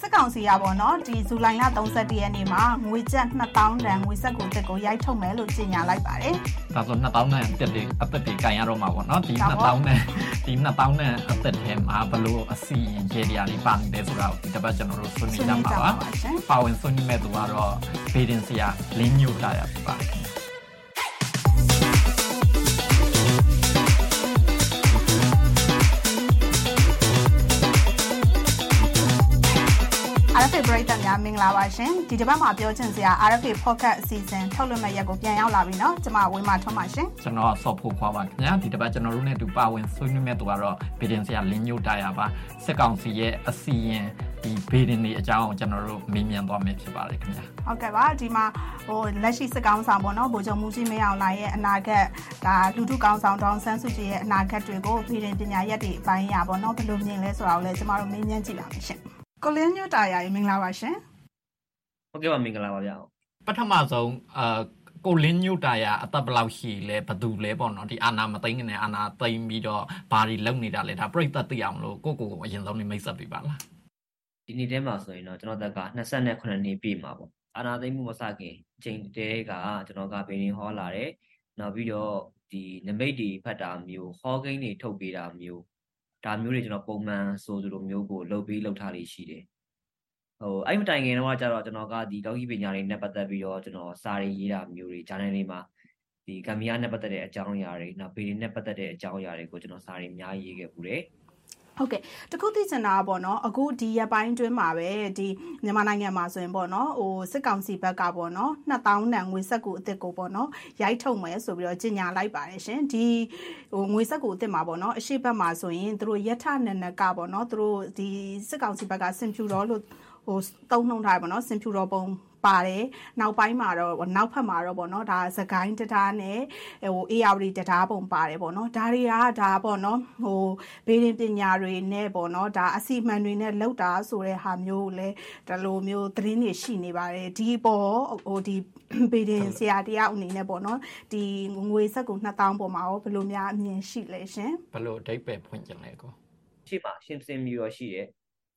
စစ်ကောင်စီကပေါ့နော်ဒီဇူလိုင်လ31ရက်နေ့မှာငွေကျပ်2000တန်ငွေစက်ကိုတက်ကိုရိုက်ထုတ်မယ်လို့ကြေညာလိုက်ပါတယ်။ဒါဆို2000နဲ့အသက်တွေအသက်တွေကန်ရတော့မှာပေါ့နော်ဒီ2000နဲ့ဒီ2000နဲ့အသက်ထဲမှာဘလို့အစီရင်ကျေတရားတွေပါနေတယ်ဆိုတာကိုဒီတစ်ပတ်ကျွန်တော်တို့ဆွေးနွေးကြမှာပါ။ပါဝင်ဆွေးနွေးမဲ့သူကတော့ဘေဒင်စီယာလင်းညိုလာရပါ RFA ပရိသတ်များမင်္ဂလာပါရှင်ဒီတစ်ပတ်မှာပြောချင်စရာ RFA podcast အစီအစဉ်ထုတ်လွှင့်မဲ့ရက်ကိုပြန်ရောက်လာပြီเนาะကျွန်မဝင်းမထွန်းပါရှင်ကျွန်တော်ဆော့ဖို့ခွာပါခင်ဗျာဒီတစ်ပတ်ကျွန်တော်တို့နဲ့တူပါဝင်ဆွေးနွေးမဲ့သူကတော့ဗီဒင်စရာလင်းညိုတာယာပါစစ်ကောင်စီရဲ့အစီရင်ဒီဗီဒင်တွေအကြောင်းကျွန်တော်တို့မေးမြန်းသွားမယ်ဖြစ်ပါတယ်ခင်ဗျာဟုတ်ကဲ့ပါဒီမှာဟိုလက်ရှိစစ်ကောင်ဆောင်ပေါ့နော်ဗိုလ်ချုပ်မူကြီးမင်းအောင်လှိုင်ရဲ့အနာဂတ်ဒါလူထုကောင်ဆောင်တောင်ဆန်းစုကြည်ရဲ့အနာဂတ်တွေကိုဗီဒင်ပညာရက်တွေအပိုင်းရပေါ့နော်ဘယ်လိုမြင်လဲဆိုတာကိုလည်းကျွန်တော်တို့မေးမြန်းကြည့်ပါမယ်ရှင် ကိုလင်းညွတ်တာရမင်္ဂလာပါရှင်ဟုတ်ကဲ့ပါမင်္ဂလာပါဗျာပထမဆုံးအာကိုလင်းညွတ်တာရအသက်ဘယ်လောက်ရှိလဲဘသူလဲပေါ့နော်ဒီအာနာမသိငနဲ့အာနာသိမ့်ပြီးတော့ဘာတွေလုပ်နေတာလဲဒါပြိတ္တသိအောင်လို့ကိုကိုကိုအရင်ဆုံးနေမိတ်ဆက်ပေးပါလားဒီနေ့ထဲမှာဆိုရင်တော့ကျွန်တော်တက်က28နှစ်ပြည့်မှာပေါ့အာနာသိမ့်မှုမစခင်အချိန်တဲကကျွန်တော်ကဘင်းရင်ဟောလာတယ်နောက်ပြီးတော့ဒီနမိတ်တွေဖတ်တာမျိုးဟောကိန်းတွေထုတ်ပေးတာမျိုး ဒါမျိုးတွေကျွန်တော်ပုံမှန်ဆိုသလိုမျိုးကိုလုပ်ပြီးလုပ်ထားလေးရှိတယ်ဟိုအဲ့မတိုင်ခင်တော့ကျတော့ကျွန်တော်ကဒီလောကီပညာတွေနဲ့ပတ်သက်ပြီးတော့ကျွန်တော်စာရေးရေးတာမျိုးတွေဂျာနယ်တွေမှာဒီကမ်မီယာနဲ့ပတ်သက်တဲ့အကြောင်းအရာတွေနောက်ဗီဒီနဲ့ပတ်သက်တဲ့အကြောင်းအရာတွေကိုကျွန်တော်စာတွေအများကြီးရေးခဲ့ပူတယ် ဟုတ်ကဲ့တခုသိချင်တာပေါ့နော်အခုဒီရပိုင်းတွင်းမှာပဲဒီမြန်မာနိုင်ငံမှာဆိုရင်ပေါ့နော်ဟိုစစ်ကောင်စီဘက်ကပေါ့နော်2000တန်ငွေစက်ကူအစ်စ်ကိုပေါ့နော်ရိုက်ထုတ်မယ်ဆိုပြီးတော့ကြေညာလိုက်ပါတယ်ရှင်ဒီဟိုငွေစက်ကူအစ်စ်မှာပေါ့နော်အရှိဘက်မှာဆိုရင်သူတို့ယထနနကပေါ့နော်သူတို့ဒီစစ်ကောင်စီဘက်ကစင်ဖြူတော်လို့ဟိုတုံးနှုံထားတယ်ပေါ့နော်စင်ဖြူတော်ပုံ ပါတယ်နောက်ပိုင်းမှာတော့နောက်ဖက်မှာတော့ဗောနော်ဒါသကိုင်းတတားနဲ့ဟို AR တတားပုံပါတယ်ဗောနော်ဒါတွေကဒါဗောနော်ဟိုဘေးရင်ပညာတွေနဲ့ဗောနော်ဒါအစီမံတွေနဲ့လောက်တာဆိုတဲ့ဟာမျိုးလဲဒီလိုမျိုးသတင်းတွေရှိနေပါတယ်ဒီပေါ်ဟိုဒီဘေးရင်ဆရာတရားအနေနဲ့ဗောနော်ဒီငွေဆက်ကို2000ပေါ်မှာရောဘယ်လိုများအမြင်ရှိလဲရှင်ဘယ်လိုအဓိပ္ပာယ်ဖွင့်ကြလဲကောရှိပါရှင်စင်မြူရောရှိတယ်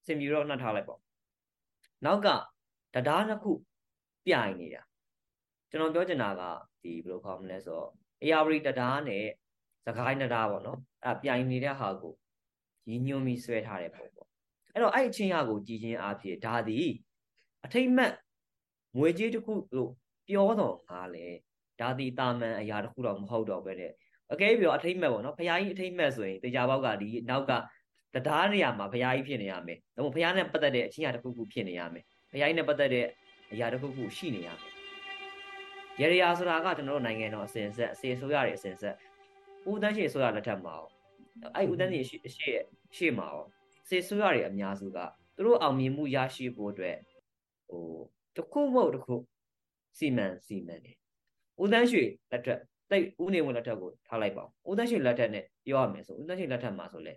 စင်မြူရောနှတ်ထားလိုက်ပေါ့နောက်ကတရားနှစ်ခု ပြိုင်နေတာကျွန်တော်ပြောချင်တာကဒီဘယ်လိုခေါ်မလဲဆိုတော့ AR တရားနဲ့စကိုင်းတရားပေါ့နော်အဲ့ပြိုင်နေတဲ့ဟာကိုရည်ညွှန်းပြီးဆွဲထားတဲ့ပုံပေါ့အဲ့တော့အဲ့အချင်းဟာကိုကြည်ချင်းအားဖြင့်ဒါသည်အထိတ်မှတ်ငွေကြေးတစ်ခုလို့ပြောတော့ငါလေဒါသည်တာမန်အရာတစ်ခုတော့မဟုတ်တော့ပဲတဲ့အကဲပြီးတော့အထိတ်မှတ်ပေါ့နော်ဖခင်ကြီးအထိတ်မှတ်ဆိုရင်တရားပေါက်ကဒီနောက်ကတရားနေရာမှာဖခင်ကြီးဖြစ်နေရမယ်။ဒါမှမဟုတ်ဖခင်နဲ့ပတ်သက်တဲ့အချင်းအရာတစ်ခုခုဖြစ်နေရမယ်။ဖခင်နဲ့ပတ်သက်တဲ့ အရာတစ်ခုခုရှိနေရမယ်။ရေရယာဆိုတာကကျွန်တော်တို့နိုင်ငံတော်အစဉ်ဆက်အစီအစိုးရတွေအစဉ်ဆက်ဦးတန်းရှိအစိုးရလက်ထက်မှာအဲ့ဦးတန်းရှိရှေ့ရှေ့မှာရောစေဆိုးရတွေအများစုကသူတို့အောင်မြင်မှုရရှိဖို့အတွက်ဟိုတခုမဟုတ်တခုစီမံစီမံတယ်ဦးတန်းရွှေလက်ထက်တိတ်ဦးနေဝင်လက်ထက်ကိုထားလိုက်ပါဦးတန်းရွှေလက်ထက်နဲ့ပြောရမယ်ဆိုဦးတန်းရွှေလက်ထက်မှာဆိုလဲ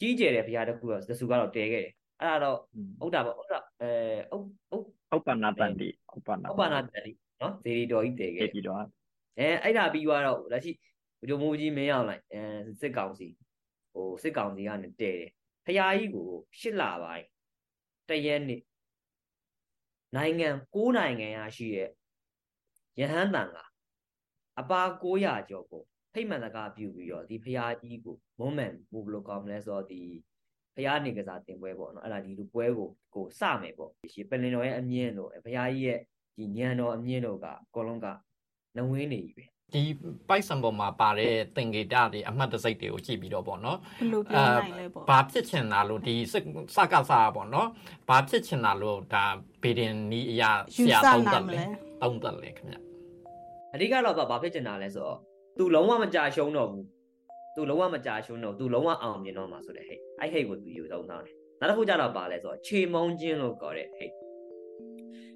ကြီးကျယ်တဲ့ဘုရားတစ်ခုတော့သစုကတော့တဲခဲ့တယ် အဲ့ဒါတော့ဥဒ္ဒါပေါ့ဥဒ္ဒါအဲဥဥဥပ္ပနာတန်တိဥပ္ပနာဥပ္ပနာတန်တိနော်ဇေဒီတော်ကြီးတဲခဲ့ပြီတော့အဲအဲ့ဒါပြီးသွားတော့လက်ရှိဘုရားမိုးကြီးမင်းအောင်လိုက်အဲစစ်ကောင်စီဟိုစစ်ကောင်စီကနေတဲတယ်ဖရာကြီးကိုရှစ်လပိုင်းတရက်နေ့နိုင်ငံ၉နိုင်ငံရရှိတဲ့ယဟန်တန်ကအပါ900ကျော်ကိုဖိမှန်စကားပြုပြီးတော့ဒီဖရာကြီးကိုမုံမှန်ဘူးဘလို့ကောင်းမလဲဆိုတော့ဒီ ဖရာနေကစားတင်ပွဲပေါ့နော်အဲ့ဒါဒီလူပွဲကိုကိုစမယ်ပေါ့ရှင်ပလင်တော်ရဲ့အမြင့်တို့ဖရာကြီးရဲ့ဒီညံတော်အမြင့်တို့ကအကုန်လုံးကနဝင်းနေပြီပဲဒီပိုက်ဆံပေါ်မှာပါတဲ့သင်္ကေတတွေအမှတ်တစိတ်တွေကိုကြည့်ပြီးတော့ပေါ့နော်ဘယ်လိုပြောနိုင်လဲပေါ့ဘာဖြစ်ချင်တာလို့ဒီစကစားပေါ့နော်ဘာဖြစ်ချင်တာလို့ဒါဘေဒင်နီအရာဆရာသုံးသပ်လဲသုံးသပ်လဲခင်ဗျအဓိကတော့ဘာဖြစ်ချင်တာလဲဆိုတော့ तू လုံးဝမကြာရှုံးတော့ဘူး သူလုံးဝမကြာရှုံးတော့သူလုံးဝအောင်မြင်တော့မှာဆိုတဲ့ဟိတ်အဲ့ဟိတ်ကိုသူယူသုံးထားတယ်နောက်တစ်ခုကြတော့ပါလဲဆိုတော့ခြေမုံခြင်းလို့ခေါ်တဲ့ဟိတ်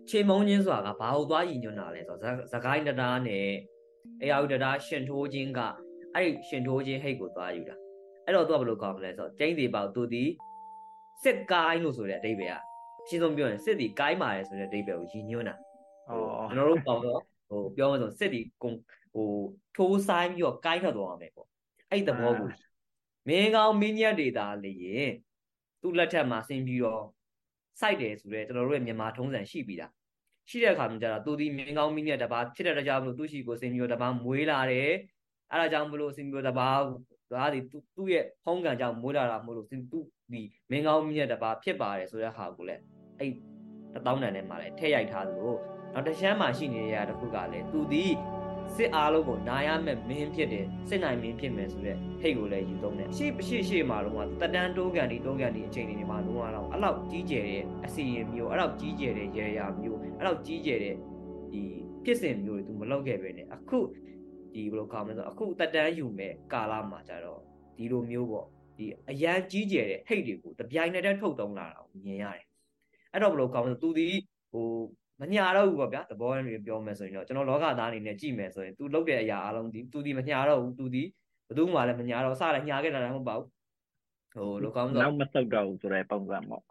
ခြေမုံခြင်းဆိုတာကဘာဟုတ်သွားရင်ညွန်းတာလဲဆိုတော့သခိုင်းတရားနဲ့အရာဥတရာရှင်ထိုးခြင်းကအဲ့ဒီရှင်ထိုးခြင်းဟိတ်ကိုသွားယူတာအဲ့တော့သူကဘယ်လိုခေါ်မလဲဆိုတော့ကျင်းစီပေါ့သူဒီစစ်ကိုင်းလို့ဆိုတဲ့အဓိပ္ပာယ်ကအရှင်းဆုံးပြောရင်စစ်ဒီကိုင်းပါတယ်ဆိုတဲ့အဓိပ္ပာယ်ကိုရည်ညွှန်းတာကျွန်တော်တို့ပေါ့တော့ဟိုပြောမှဆိုစစ်ဒီဟိုထိုးဆိုင်ပြီးတော့ကိုင်းထွက်သွားအောင်ပဲပေါ့ အဲ့ဒီသဘောကိုမင်းကောင်းမင်းညက်တွေသာလေရင်သူ့လက်ထက်မှာဆင်းပြီးတော့စိုက်တယ်ဆိုတော့ကျွန်တော်တို့ရဲ့မြန်မာထုံးစံရှိပြီလားရှိတဲ့အခါမျိုးကျတော့သူဒီမင်းကောင်းမင်းမြတ်တပါဖြစ်တဲ့ကြောင့်မလို့သူရှိကိုစင်မျိုးတပါမွေးလာတယ်အဲဒါကြောင့်မလို့စင်မျိုးတပါဒါဒီသူ့ရဲ့ဖုံးကံကြောင့်မွေးလာတာမလို့သူဒီမင်းကောင်းမင်းမြတ်တပါဖြစ်ပါတယ်ဆိုတဲ့ဟာကိုလည်းအဲ့တပေါင်းတန်ထဲမှာလည်းထည့်ရိုက်ထားသလိုနောက်တရှမ်းမှာရှိနေရတဲ့တစ်ခုကလည်းသူဒီ စစ်အားလုံးကိုနာရမဲ့မင်းဖြစ်တယ်စစ်နိုင်မင်းဖြစ်မယ်ဆိုတဲ့ထိတ်ကိုလည်းယူသုံးတယ်ရှေ့ရှေ့ရှေ့မှာတော့တတန်းတိုးကန်ဒီတိုးကန်ဒီအချိန်တွေမှာလုံးဝတော့အဲ့လောက်ကြီးကျယ်တဲ့အစီရင်မျိုးအဲ့လောက်ကြီးကျယ်တဲ့ရေရာမျိုးအဲ့လောက်ကြီးကျယ်တဲ့ဒီဖြစ်စဉ်မျိုးတွေသူမလုပ်ခဲ့ပဲねအခုဒီဘယ်လိုခေါ်မလဲဆိုအခုတတန်းယူမဲ့ကာလမှာကြတော့ဒီလိုမျိုးပေါ့ဒီအရန်ကြီးကျယ်တဲ့ဟိတ်တွေကိုတပြိုင်နက်တည်းထုတ်သုံးလာတာကိုမြင်ရတယ်အဲ့တော့ဘယ်လိုခေါ်မလဲသူဒီဟို မညာတော့ဘူးပေါ့ဗျာသဘောရင်းပြောမယ်ဆိုရင်တော့ကျွန်တော်လောကသားအနေနဲ့ကြည့်မယ်ဆိုရင် तू လုပ်တဲ့အရာအလုံးဒီ तू ဒီမညာတော့ဘူး तू ဒီဘယ်သူမှလည်းမညာတော့စလည်းညာခဲ့တာလည်းမဟုတ်ပါဘူးဟိုလိုကောင်းဆိုနောက်မဆုတ်တော့ဘူးဆိုတဲ့ပုံစံပေါ့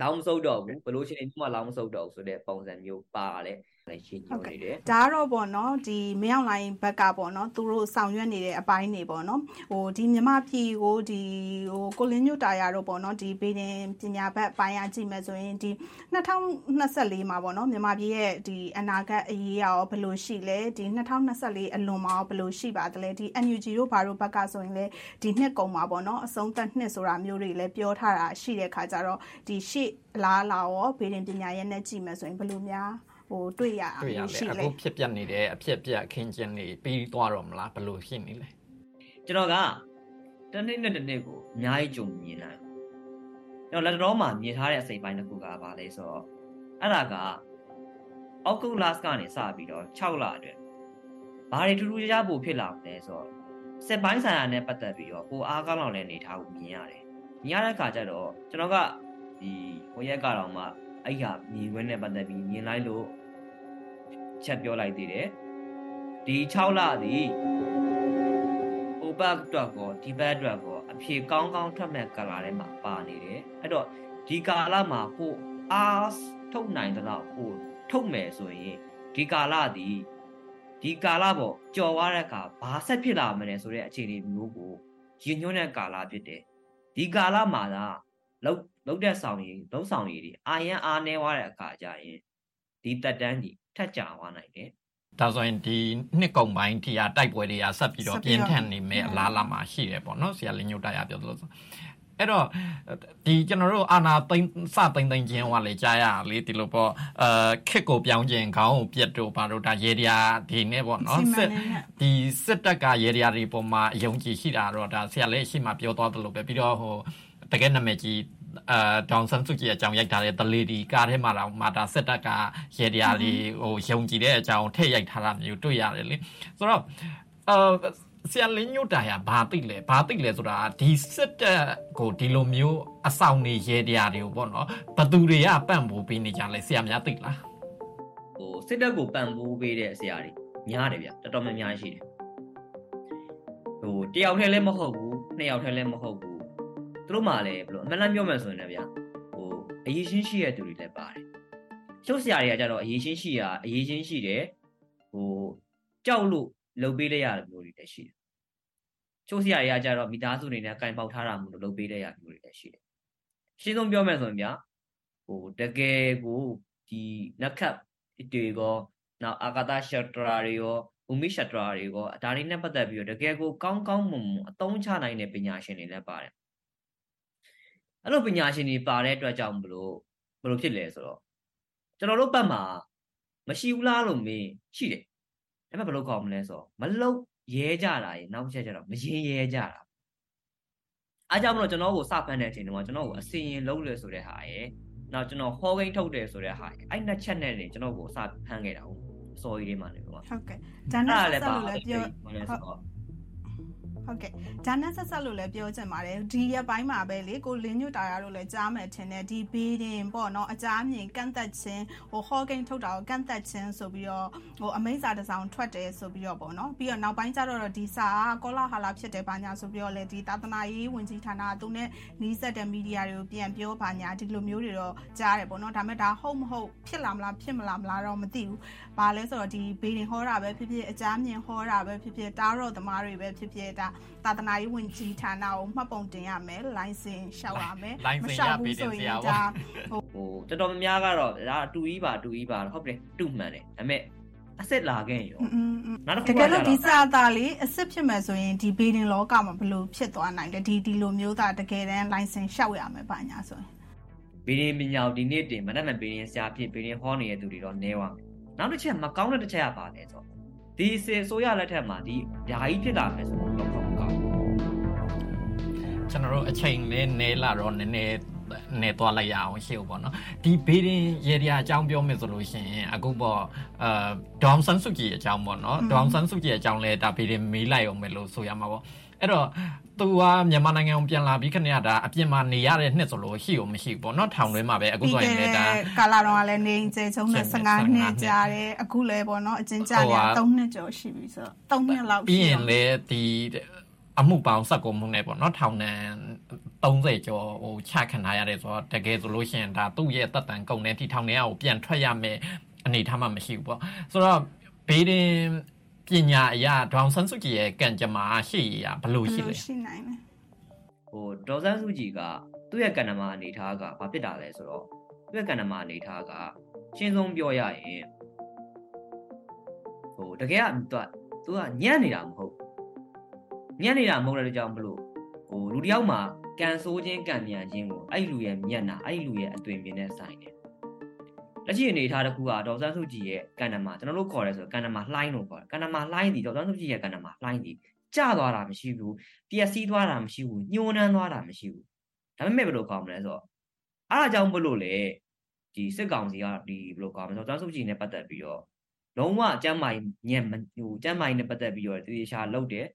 လောင်းမဆုတ်တော့ဘူးဘလို့ရှိရင်ဒီမှာလောင်းမဆုတ်တော့ဘူးဆိုတဲ့ပုံစံမျိုးပါလဲ လည်းရှင်းပြနေတယ်ဒါကတော့ပေါ့နော်ဒီမင်းအောင်လိုင်းဘက်ကပေါ့နော်သူတို့ဆောင်ရွက်နေတဲ့အပိုင်းတွေပေါ့နော်ဟိုဒီမြမပြည်ကိုဒီဟိုကိုလင်းညွတ်တာရတော့ပေါ့နော်ဒီဘေးတင်ပညာဘက်ပိုင်းအကြည့်မယ်ဆိုရင်ဒီ2024မှာပေါ့နော်မြမပြည်ရဲ့ဒီအနာဂတ်အရေးရောဘယ်လိုရှိလဲဒီ2024အလွန်မှာဘယ်လိုရှိပါသလဲဒီ NUG တို့ဘာတို့ဘက်ကဆိုရင်လေဒီနှစ်ကုန်မှာပေါ့နော်အဆုံးသက်နှစ်ဆိုတာမျိုးတွေလည်းပြောထားတာရှိတဲ့ခါကျတော့ဒီရှေ့လားလာရောဘေးတင်ပညာရဲ့နဲ့ကြည့်မယ်ဆိုရင်ဘယ်လိုများ ဟိုတွေ့ရအောင်ရှိလဲအခုဖြစ်ပြနေတယ်အဖြစ်ပြအခင်းကျင်းနေပြီးသွားတော့မလားဘယ်လိုဖြစ်နေလဲကျွန်တော်ကတနေ့နဲ့တနေ့ကိုအများကြီးကြုံမြင်လာကျွန်တော်လက်တော်မှာမြင်ထားတဲ့အစိပ်ပိုင်းတစ်ခုကဘာလဲဆိုတော့အဲ့ဒါကအောက်ကူလတ်ကနေစပြီးတော့6လအတွင်းဘာတွေထူးထူးခြားခြားပို့ဖြစ်လာမလဲဆိုတော့စက်ပိုင်းဆိုင်ရာနဲ့ပတ်သက်ပြီးတော့ကိုအားကောင်းလောက်လည်းနေထားကိုမြင်ရတယ်မြင်ရတဲ့အခါကျတော့ကျွန်တော်ကဒီဟိုရက်ကတော့မှအဲ့ဟာမြင်ခွင့်နဲ့ပတ်သက်ပြီးမြင်လိုက်လို့ ချက်ပြောလိုက်သေးတယ်ဒီ6လသည်ဟိုဘက်အတွက်ကောဒီဘက်အတွက်ကောအဖြေကောင်းကောင်းထွက်မဲ့ကာလာထဲမှာပါနေတယ်အဲ့တော့ဒီကာလမှာကိုအားထုတ်နိုင်တော့ကိုထုတ်မယ်ဆိုရင်ဒီကာလသည်ဒီကာလပေါ့ကြော်သွားတဲ့အခါဘာဆက်ဖြစ်လာမလဲဆိုတဲ့အခြေအနေမျိုးကိုရည်ညွှန်းတဲ့ကာလဖြစ်တယ်ဒီကာလမှာသာလောက်လောက်တဲ့ဆောင်ရည်လုံးဆောင်ရည်တွေအာရန်အားနေသွားတဲ့အခါကျရင်ဒီတက်တန်းကြီး ထက်ကြသွားနိုင်တယ်ဒါဆိုရင်ဒီနှစ်ကုံပိုင်းထိရတိုက်ပွဲတွေကဆက်ပြီးတော့ပြင်းထန်နေမယ်အလားလာမှာရှိတယ်ပေါ့နော်ဆရာလင်းညို့တရားပြောသလိုဆိုအဲ့တော့ဒီကျွန်တော်တို့အာနာသိန်းစသိန်းသိန်းချင်းဟောလေကြားရလေဒီလိုပေါ့အဲခစ်ကိုပြောင်းခြင်းခေါင်းကိုပြတ်တို့ဘာတို့ဒါရေဒီယာဒီနဲ့ပေါ့နော်စစ်ဒီစစ်တပ်ကရေဒီယာတွေပေါ်မှာအယုံကြည်ရှိတာတော့ဒါဆရာလည်းရှိမှပြောသွားသလိုပဲပြီးတော့ဟိုတကယ်နာမည်ကြီး အာဒေါန်ဆန်စုကြည်အကြောင်းရိုက်ထားတဲ့ The Lady ကားထဲမှာတော့မာတာစစ်တပ်ကရေဒီယာလေးဟိုယုံကြည်တဲ့အကြောင်းထည့်ရိုက်ထားတာမျိုးတွေ့ရတယ်လေဆိုတော့အာဆရာလင်းညို့တာရဘာသိလဲဘာသိလဲဆိုတာဒီစစ်တပ်ကိုဒီလိုမျိုးအဆောင်နေရေတရားတွေကိုပေါ့နော်ဘသူတွေကပန့်ပိုးပေးနေကြလဲဆရာများသိလားဟိုစစ်တပ်ကိုပန့်ပိုးပေးတဲ့ဆရာတွေများတယ်ဗျတော်တော်များများရှိတယ်ဟိုတယောက်တည်းလည်းမဟုတ်ဘူးနှစ်ယောက်တည်းလည်းမဟုတ်ဘူးသူ တို့မှလည်းဘယ်လိုအမှန်တမ်းပြောမှဆိုရင်လည်းဗျဟိုအရေးချင်းရှိတဲ့သူတွေလည်းပါတယ်ကျုပ်ဆရာတွေကကြတော့အရေးချင်းရှိတာအရေးချင်းရှိတယ်ဟိုကြောက်လို့လှုပ်ပေးလိုက်ရတဲ့မျိုးတွေလည်းရှိတယ်ချိုးဆရာတွေကကြတော့မိသားစုတွေနဲ့ကင်ပေါက်ထားတာမျိုးလှုပ်ပေးလိုက်ရမျိုးတွေလည်းရှိတယ်ရှင်းဆုံးပြောမယ်ဆိုရင်ဗျဟိုတကယ်ကိုဒီနက်ခတ်တွေကောနောက်အာကာသရှက်တရာတွေရောဘူမိရှက်တရာတွေရောဒါတွေနဲ့ပတ်သက်ပြီးတော့တကယ်ကိုကောင်းကောင်းမွန်မွန်အသုံးချနိုင်တဲ့ပညာရှင်တွေလည်းပါတယ် အဲ့လိုပညာရှင်တွေပါတဲ့အတွက်ကြောင့်မလို့ဘယ်လိုဖြစ်လဲဆိုတော့ကျွန်တော်တို့ဘက်မှာမရှိဘူးလားလို့မေးရှိတယ်ဒါပေမဲ့ဘယ်လိုခေါ်မလဲဆိုတော့မလုတ်ရဲကြတာရေနောက်ချက်ကျတော့မရင်ရဲကြတာအားကြောင့်မလို့ကျွန်တော်ကိုစဖမ်းတဲ့အချိန်တုန်းကကျွန်တော်ကိုအစင်ရင်လုံးလို့ဆိုတဲ့ဟာရယ်နောက်ကျွန်တော်ဟောကိန်းထုတ်တယ်ဆိုတဲ့ဟာရယ်အဲ့နှစ်ချက်နဲ့နေကျွန်တော်ကိုစဖမ်းခဲ့တာဟုတ်အစောကြီးလေးမှနေတော့ဟုတ်ကဲ့ဒါနဲ့ဆက်လို့လည်းပြောဟုတ် ဟုတ်ကဲ့ဂျာနက်ဆက်ဆက်လို့လည်းပြောချင်ပါတယ်ဒီရက်ပိုင်းမှာပဲလေကိုလင်းညွတ်တာရလို့လည်းကြားမယ်ထင်တယ်ဒီဘေးတင်ပေါ့နော်အကြမ်းမြင်ကန့်သက်ခြင်းဟိုဟော့ကိန်းထုတ်တာကိုကန့်သက်ခြင်းဆိုပြီးတော့ဟိုအမိန့်စာတစ်စောင်ထွက်တယ်ဆိုပြီးတော့ပေါ့နော်ပြီးတော့နောက်ပိုင်းကျတော့ဒီစာကောလာဟာလာဖြစ်တယ်ဘာညာဆိုပြီးတော့လေဒီသာသနာရေးဝင်ကြီးဌာနကသူနဲ့နီးစပ်တဲ့မီဒီယာတွေကိုပြန်ပြောဘာညာဒီလိုမျိုးတွေတော့ကြားတယ်ပေါ့နော်ဒါပေမဲ့ဒါဟုတ်မဟုတ်ဖြစ်လာမလားဖြစ်မလာမလားတော့မသိဘူးဘာလဲဆိုတော့ဒီဘေးတင်ဟောတာပဲဖြစ်ဖြစ်အကြမ်းမြင်ဟောတာပဲဖြစ်ဖြစ်တားတော့သမားတွေပဲဖြစ်ဖြစ်ဒါသာသနာရေးဝင်ကြီးဌာနကိုမှတ်ပုံတင်ရမယ်လိုင်စင်ရှောက်ရမယ်လိုင်စင်ရပေးတင်စရာပေါ့ဟိုတော်တော်များများကတော့ဒါတူကြီးပါတူကြီးပါဟုတ်တယ်တူမှန်တယ်ဒါပေမဲ့အဆက်လာခဲ့ရောနောက်တစ်ခုကတကယ်လို့ဒီစာသားလေးအစ်စ်ဖြစ်မယ်ဆိုရင်ဒီဘေဒင်လောကမှာဘယ်လိုဖြစ်သွားနိုင်လဲဒီဒီလိုမျိုးသားတကယ်တမ်းလိုင်စင်ရှောက်ရမယ်ပါညာဆိုရင်ဘေဒင်ပညာဒီနေ့တင်မနက်မဘေဒင်ဆရာဖြစ်ဘေဒင်ဟောနေတဲ့သူတွေတော့နဲပါမယ်နောက်တစ်ချက်မကောင်းတဲ့တစ်ချက်ကပါလဲဆိုဒီစေဆိုရလက်ထက်မှာဒီဓာကြီးဖြစ်လာမယ်ဆိုတော့တော့မ ကောင်းကျွန်တော်တို့အချိန်လေးနဲလာတော့နည်းနည်းနေသွားလိုက်ရအောင်ရှေ့ပေါ့နော်ဒီဘေးရင်ရေဒီယာအကြောင်းပြောမယ်ဆိုလို့ရှိရင်အခုပေါ့အာဒေါမ်ဆန်စုကြည်အကြောင်းပေါ့နော်ဒေါမ်ဆန်စုကြည်အကြောင်းလဲဒါဘေးရင်မေးလိုက်အောင်မယ်လို့ဆိုရမှာပေါ့အဲ့တော့သူကမြန်မာနိုင်ငံကိုပြန်လာပြီးခဏဒါအပြင်မှာနေရတဲ့နှစ်ဆိုလို့ရှိရောမရှိဘူးပေါ့နော်ထောင်တွင်းမှာပဲအခုဆိုရင်လည်းဒါကာလာတော့လည်းနေကျဲချုံနဲ့15နှစ်ကြာတယ်အခုလည်းပေါ့နော်အချင်းကြာနေ3နှစ်ကျော်ရှိပြီဆိုတော့3နှစ်လောက်ပြီးရင်လည်းဒီ အမှုပေါင်းဆက်ကုန်မှုနဲ့ပေါ့နော်ထောင်နဲ့30ကျော်ဟိုချခံထားရတယ်ဆိုတော့တကယ်ဆိုလို့ရှိရင်ဒါသူ့ရဲ့တက်တန်ကုန်တဲ့ထိထောင်ထဲကိုပြန်ထွက်ရမယ်အနေထားမှမရှိဘူးပေါ့ဆိုတော့ဘေးရင်ပညာအရာဒေါန်ဆန်းစုကြည်ရဲ့ကံကြမ္မာရှိရဘလို့ရှိလဲရှိနိုင်တယ်ဟိုဒေါန်ဆန်းစုကြည်ကသူ့ရဲ့ကံကြမ္မာအနေထားကဘာဖြစ်တာလဲဆိုတော့သူ့ရဲ့ကံကြမ္မာအနေထားကရှင်းဆုံးပြောရရင်ဟိုတကယ်ကသူကသူကညံ့နေတာမဟုတ် ညံ့နေတာမဟုတ်တဲ့ကြောင့်မလို့ဟိုလူတယောက်မှာကန်ဆိုးခြင်းကံမြန်ခြင်းကိုအဲ့လူရဲ့မျက်နှာအဲ့လူရဲ့အသွင်မြင်နဲ့ဆိုင်တယ်လက်ရှိအနေထားတစ်ခုကဒေါ်ဆန်းစုကြည်ရဲ့ကန္နမာကျွန်တော်တို့ခေါ်ရဲဆိုကန္နမာလှိုင်းလို့ခေါ်တယ်ကန္နမာလှိုင်းဒီဒေါ်ဆန်းစုကြည်ရဲ့ကန္နမာလှိုင်းဒီကျသွားတာမရှိဘူးပျက်စီးသွားတာမရှိဘူးညှိုးနှမ်းသွားတာမရှိဘူးဒါပေမဲ့ဘယ်လိုကောင်းမလဲဆိုတော့အားအကြောင်းမလို့လေဒီစစ်ကောင်စီကဒီဘယ်လိုကောင်းမလဲဆိုတော့ဒေါ်ဆန်းစုကြည်နဲ့ပတ်သက်ပြီးတော့လုံးဝအကျမ်းမာညံ့ဟိုကျမ်းမာနဲ့ပတ်သက်ပြီးတော့တေချာလုပ်တယ်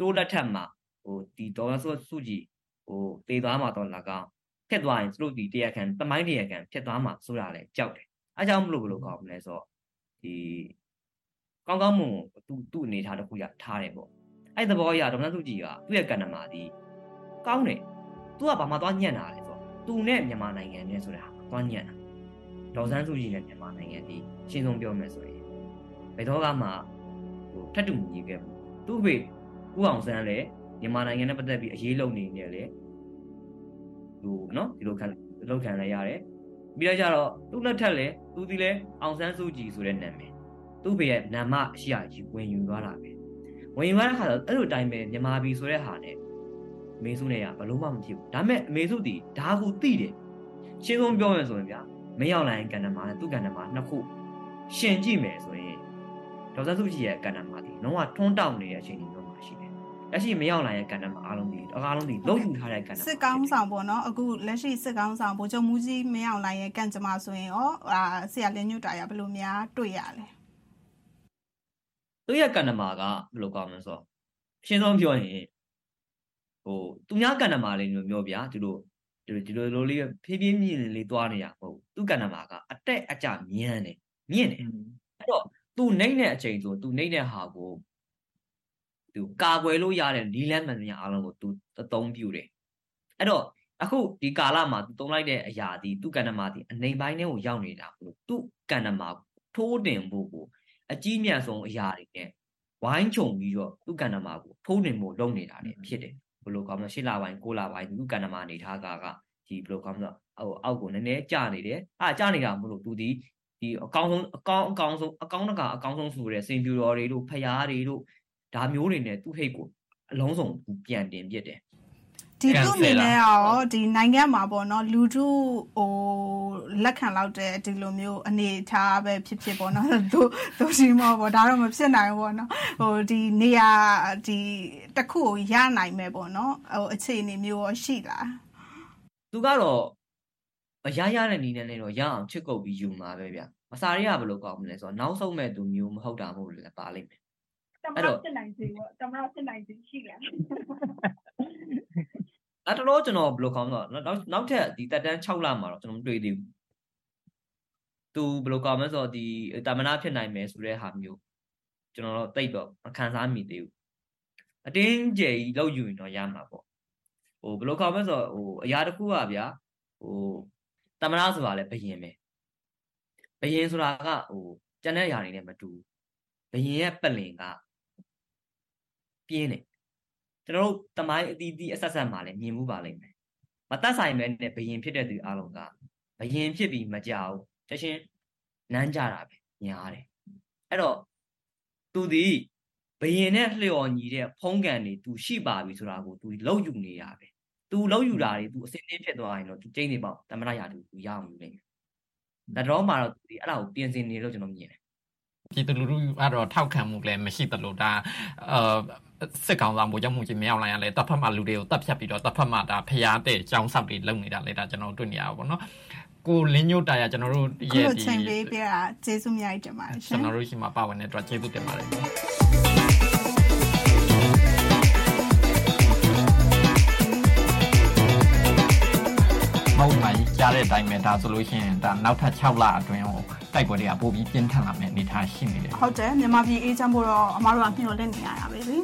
တိုးလက်ထက်မှာဟိုဒီဒေါ်ဆန်းစုကြည်ဟိုတေသွားမှာတော့၎င်းဖြစ်သွားရင်သူတို့ဒီတရားခံတမိုင်းတရားခံဖြစ်သွားမှာဆိုတာလဲကြောက်တယ်အဲကြောင့်မလို့ဘလို့ကောင်းမလဲဆိုတော့ဒီကောင်းကောင်းမွန်သူ့သူ့အနေထားတစ်ခုရထားတယ်ပေါ့အဲ့သဘောအရဒေါမနစုကြည်ကသူ့ရဲ့ကဏ္ဍမှာဒီကောင်းတယ်သူကဘာမှသွားညံ့တာလဲဆိုတော့သူနဲ့မြန်မာနိုင်ငံနဲ့ဆိုတာသွားညံ့တာဒေါ်စန်းစုကြည်နဲ့မြန်မာနိုင်ငံဒီရှင်းဆုံးပြောမယ်ဆိုရင်ဘယ်တော့မှဟိုထပ်တူညီခဲ့ဘူးသူ့ဖေ ဦးအောင်ဆန်းလည်းမြန်မာနိုင်ငံနဲ့ပတ်သက်ပြီးအရေးလုံနေနေလေဟိုနော်ဒီလိုခံလောက်ခံလိုက်ရတယ်ပြီးတော့ကျတော့သူ့လက်ထက်လည်းသူဒီလဲအောင်ဆန်းစုကြည်ဆိုတဲ့နာမည်သူ့ဖေရဲ့နာမရှိရကြီးဝင်ယူသွားတာပဲဝင်ယူသွားတဲ့ခါတော့အဲ့လိုတိုင်းပဲမြန်မာပြည်ဆိုတဲ့ဟာနဲ့အမေစုနဲ့ကဘလို့မှမဖြစ်ဘူးဒါမဲ့အမေစုတီဒါကူတိတယ်ရှင်းဆုံးပြောမယ်ဆိုရင်ဗျာမရောက်လာရင်ကန္နမာနဲ့သူ့ကန္နမာနှစ်ခုရှင်ကြည့်မယ်ဆိုရင်ဒေါက်တာစုကြည်ရဲ့ကန္နမာတီလုံးဝထွန်းတောက်နေတဲ့အချိန်ကြီး လက်ရှိမရောက်လာရဲ့ကဏ္ဍမှာအားလုံးဒီအားလုံးဒီလုံးယူထားတဲ့ကဏ္ဍစစ်ကောင်းဆောင်ပေါ့နော်အခုလက်ရှိစစ်ကောင်းဆောင်ဗိုလ်ချုပ်မူကြီးမရောက်လာရဲ့ကံကြမ္မာဆိုရင်ရောအာဆရာလင်းညွတ်တာရဘယ်လိုများတွေ့ရလဲသူရဲ့ကဏ္ဍမှာကဘယ်လိုကောင်းမလဲဆိုတော့ရှင်းဆုံးပြောရင်ဟိုသူများကဏ္ဍမှာလေးမျိုးပြောဗျာသူတို့ဒီလိုဒီလိုလေးဖြည်းဖြည်းမြင့်လေးသွားနေရမဟုတ်သူကဏ္ဍမှာကအတက်အကျမြန်းတယ်မြင့်တယ်အဲ့တော့သူနှိမ့်တဲ့အချိန်ဆိုသူနှိမ့်တဲ့ဟာကို သူကာကွယ်လို့ရတဲ့နီးလန်းမှန်သမျှအားလုံးကိုသူအသုံးပြုတယ်အဲ့တော့အခုဒီကာလမှာသူသုံးလိုက်တဲ့အရာဒီသူကန္နမာဒီအနေပိုင်းထဲကိုရောက်နေတာဘူးသူကန္နမာထိုးတင်ဖို့ကိုအကြီးမြတ်ဆုံးအရာတွေနဲ့ဝိုင်းချုံပြီးတော့သူကန္နမာကိုထိုးတင်ဖို့လုပ်နေတာလေဖြစ်တယ်ဘယ်လိုကောင်းမလဲ၈လပိုင်း၉လပိုင်းသူကန္နမာအနေထားကကဒီဘယ်လိုကောင်းမလဲဟိုအောက်ကိုနည်းနည်းကျနေတယ်အာကျနေတာမလို့သူဒီဒီအကောင်းဆုံးအကောင်းအကောင်းဆုံးအကောင်းတကအကောင်းဆုံးဆိုတဲ့စင်ပြူတော်တွေတို့ဖျားတွေတို့ ဒါမျိုးတွေနဲ့သူ့ဟိတ်ကိုအလုံးစုံပြန်တင်ပြစ်တယ်ဒီသူ့အနေနဲ့ရောဒီနိုင်ငံမှာပေါ့နော်လူထုဟိုလက်ခံလောက်တဲ့ဒီလိုမျိုးအနေထားပဲဖြစ်ဖြစ်ပေါ့နော်သူသူရှိမောပေါ့ဒါတော့မဖြစ်နိုင်ဘူးပေါ့နော်ဟိုဒီနေရာဒီတစ်ခုကိုရနိုင်မယ်ပေါ့နော်ဟိုအခြေအနေမျိုးရောရှိလားသူကတော့အရရတဲ့နီးနဲ့လည်းတော့ရအောင်ချစ်ကုပ်ပြီးယူမှာပဲဗျအစာတွေကဘယ်လိုကောင်းမလဲဆိုတော့နောက်ဆုံးမဲ့သူမျိုးမဟုတ်တာမဟုတ်လည်းပါလိမ့်မယ် သမရဖြစ်နိုင်စေပေါ့သမရဖြစ်နိုင်စေရှိတယ်အဲ့တော့ကျွန်တော်ဘယ်လိုခေါင်းတော့နောက်နောက်ထပ်ဒီတက်တန်း6လမှာတော့ကျွန်တော်မတွေ့သေးဘူးသူဘယ်လိုကောင်းမလဲဆိုတော့ဒီတာမနာဖြစ်နိုင်မယ်ဆိုတဲ့ဟာမျိုးကျွန်တော်တော့တိတ်တော့မခံစားမိသေးဘူးအတင်းကျယ်ကြီးလောက်ယူရင်တော့ရမှာပေါ့ဟိုဘယ်လိုကောင်းမလဲဆိုတော့ဟိုအရာတစ်ခုကဗျာဟိုတမနာဆိုတာလည်းဘယင်ပဲဘယင်ဆိုတာကဟိုကျန်တဲ့ຢာတွေနဲ့မတူဘယင်ရဲ့ပလင်က ပြင်းတယ်တ ကျွန်တော်တို့တမိုင်းအတီးတီးအဆက်ဆက်မှာလည်းမြင်မှုပါလိမ့်မယ်မတတ်ဆိုင်မဲ့နဲ့ဘယင်ဖြစ်တဲ့သူအလုံးကဘယင်ဖြစ်ပြီးမကြောက်ချက်ချင်းနမ်းကြတာပဲညားတယ်အဲ့တော့သူဒီဘယင်နဲ့လျော်ညီတဲ့ဖုံးကန်တွေ तू ရှိပါပြီဆိုတာကို तू လောက်ယူနေတာပဲ तू လောက်ယူတာတွေ तू အစင်းင်းဖြစ်သွားရင်တော့ तू ကျင်းနေပေါ့တမရရာတူ तू ရအောင်ယူနိုင်တယ်ဒါတော့မှတော့ तू ဒီအဲ့ဒါကိုပြင်ဆင်နေလို့ကျွန်တော်မြင်တယ်ပြည်သူလူထုကတော့ထောက်ခံမှုလည်းမရှိသလိုဒါအာ စစ်ကောင်ဆောင်ဗိုလ်ချုပ်မှုကြီးမရောက်လာရလဲတပ်ဖက်မှလူတွေကိုတပ်ဖြတ်ပြီးတော့တပ်ဖက်မှဒါဖျားတဲ့ကြောင်းဆောက်တွေလုပ်နေတာလေဒါကျွန်တော်တွေ့နေရပါဘောနော်ကိုလင်းညို့တာရကျွန်တော်တို့ရဲ့ဒီချိန်ပေးပြတာကျေးဇူးများတင်ပါတယ်ရှင်ကျွန်တော်တို့ရှိမှာပါဝင်တဲ့အတွက်ကျေးဇူးတင်ပါတယ်မဟုတ်ပါဘူးကြားတဲ့အတိုင်းပဲဒါဆိုလို့ရှိရင်ဒါနောက်ထပ်6လအတွင်းဟိုတိုက်ပွဲတွေကပိုပြီးပြင်းထန်လာမယ့်အနေအထားရှိနေတယ်ဟုတ်တယ်မြန်မာပြည်အေးချမ်းဖို့တော့အမားတို့ကမျှော်လင့်နေရတာပဲလေ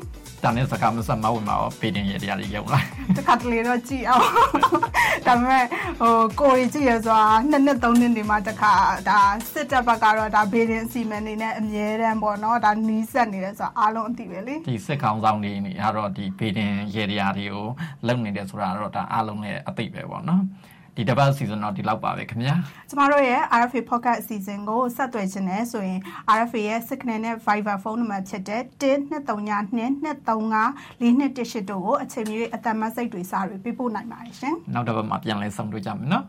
တန်တဲ့စကားမစမဝင်မှာရောပေတင်ရတရားတွေရုံလာတခါတလေတော့ကြည်အောင်ဒါပေမဲ့ဟိုကိုရီကြည့်ရဆိုတာနှစ်နှစ်သုံးနှစ်နေမှတခါဒါစစ်တပ်ဘက်ကတော့ဒါဘေးရင်အစီမံနေနဲ့အမြဲတမ်းပေါ့နော်ဒါနီးစက်နေတယ်ဆိုတာအားလုံးအသိပဲလေဒီစစ်ကောင်ဆောင်တွေနေကတော့ဒီဘေးတင်ရတရားတွေကိုလုံနေတယ်ဆိုတာတော့ဒါအားလုံးလည်းအသိပဲပေါ့နော် ဒီတစ်ပတ် season တော့ဒီလောက်ပါပဲခင်ဗျာကျမတို့ရဲ့ RFA podcast season ကိုဆက်သွယ်ခြင်းနဲ့ဆိုရင် RFA ရဲ့ Signal နဲ့ Viber ဖုန်းနံပါတ်ဖြစ်တဲ့12392354218တို့ကိုအချိန်မီအသက်မစိတ်တွေစာတွေပေးပို့နိုင်ပါတယ်ရှင်နောက်တစ်ပတ်မှာပြန်လည်ဆုံတွေ့ကြမယ်နော်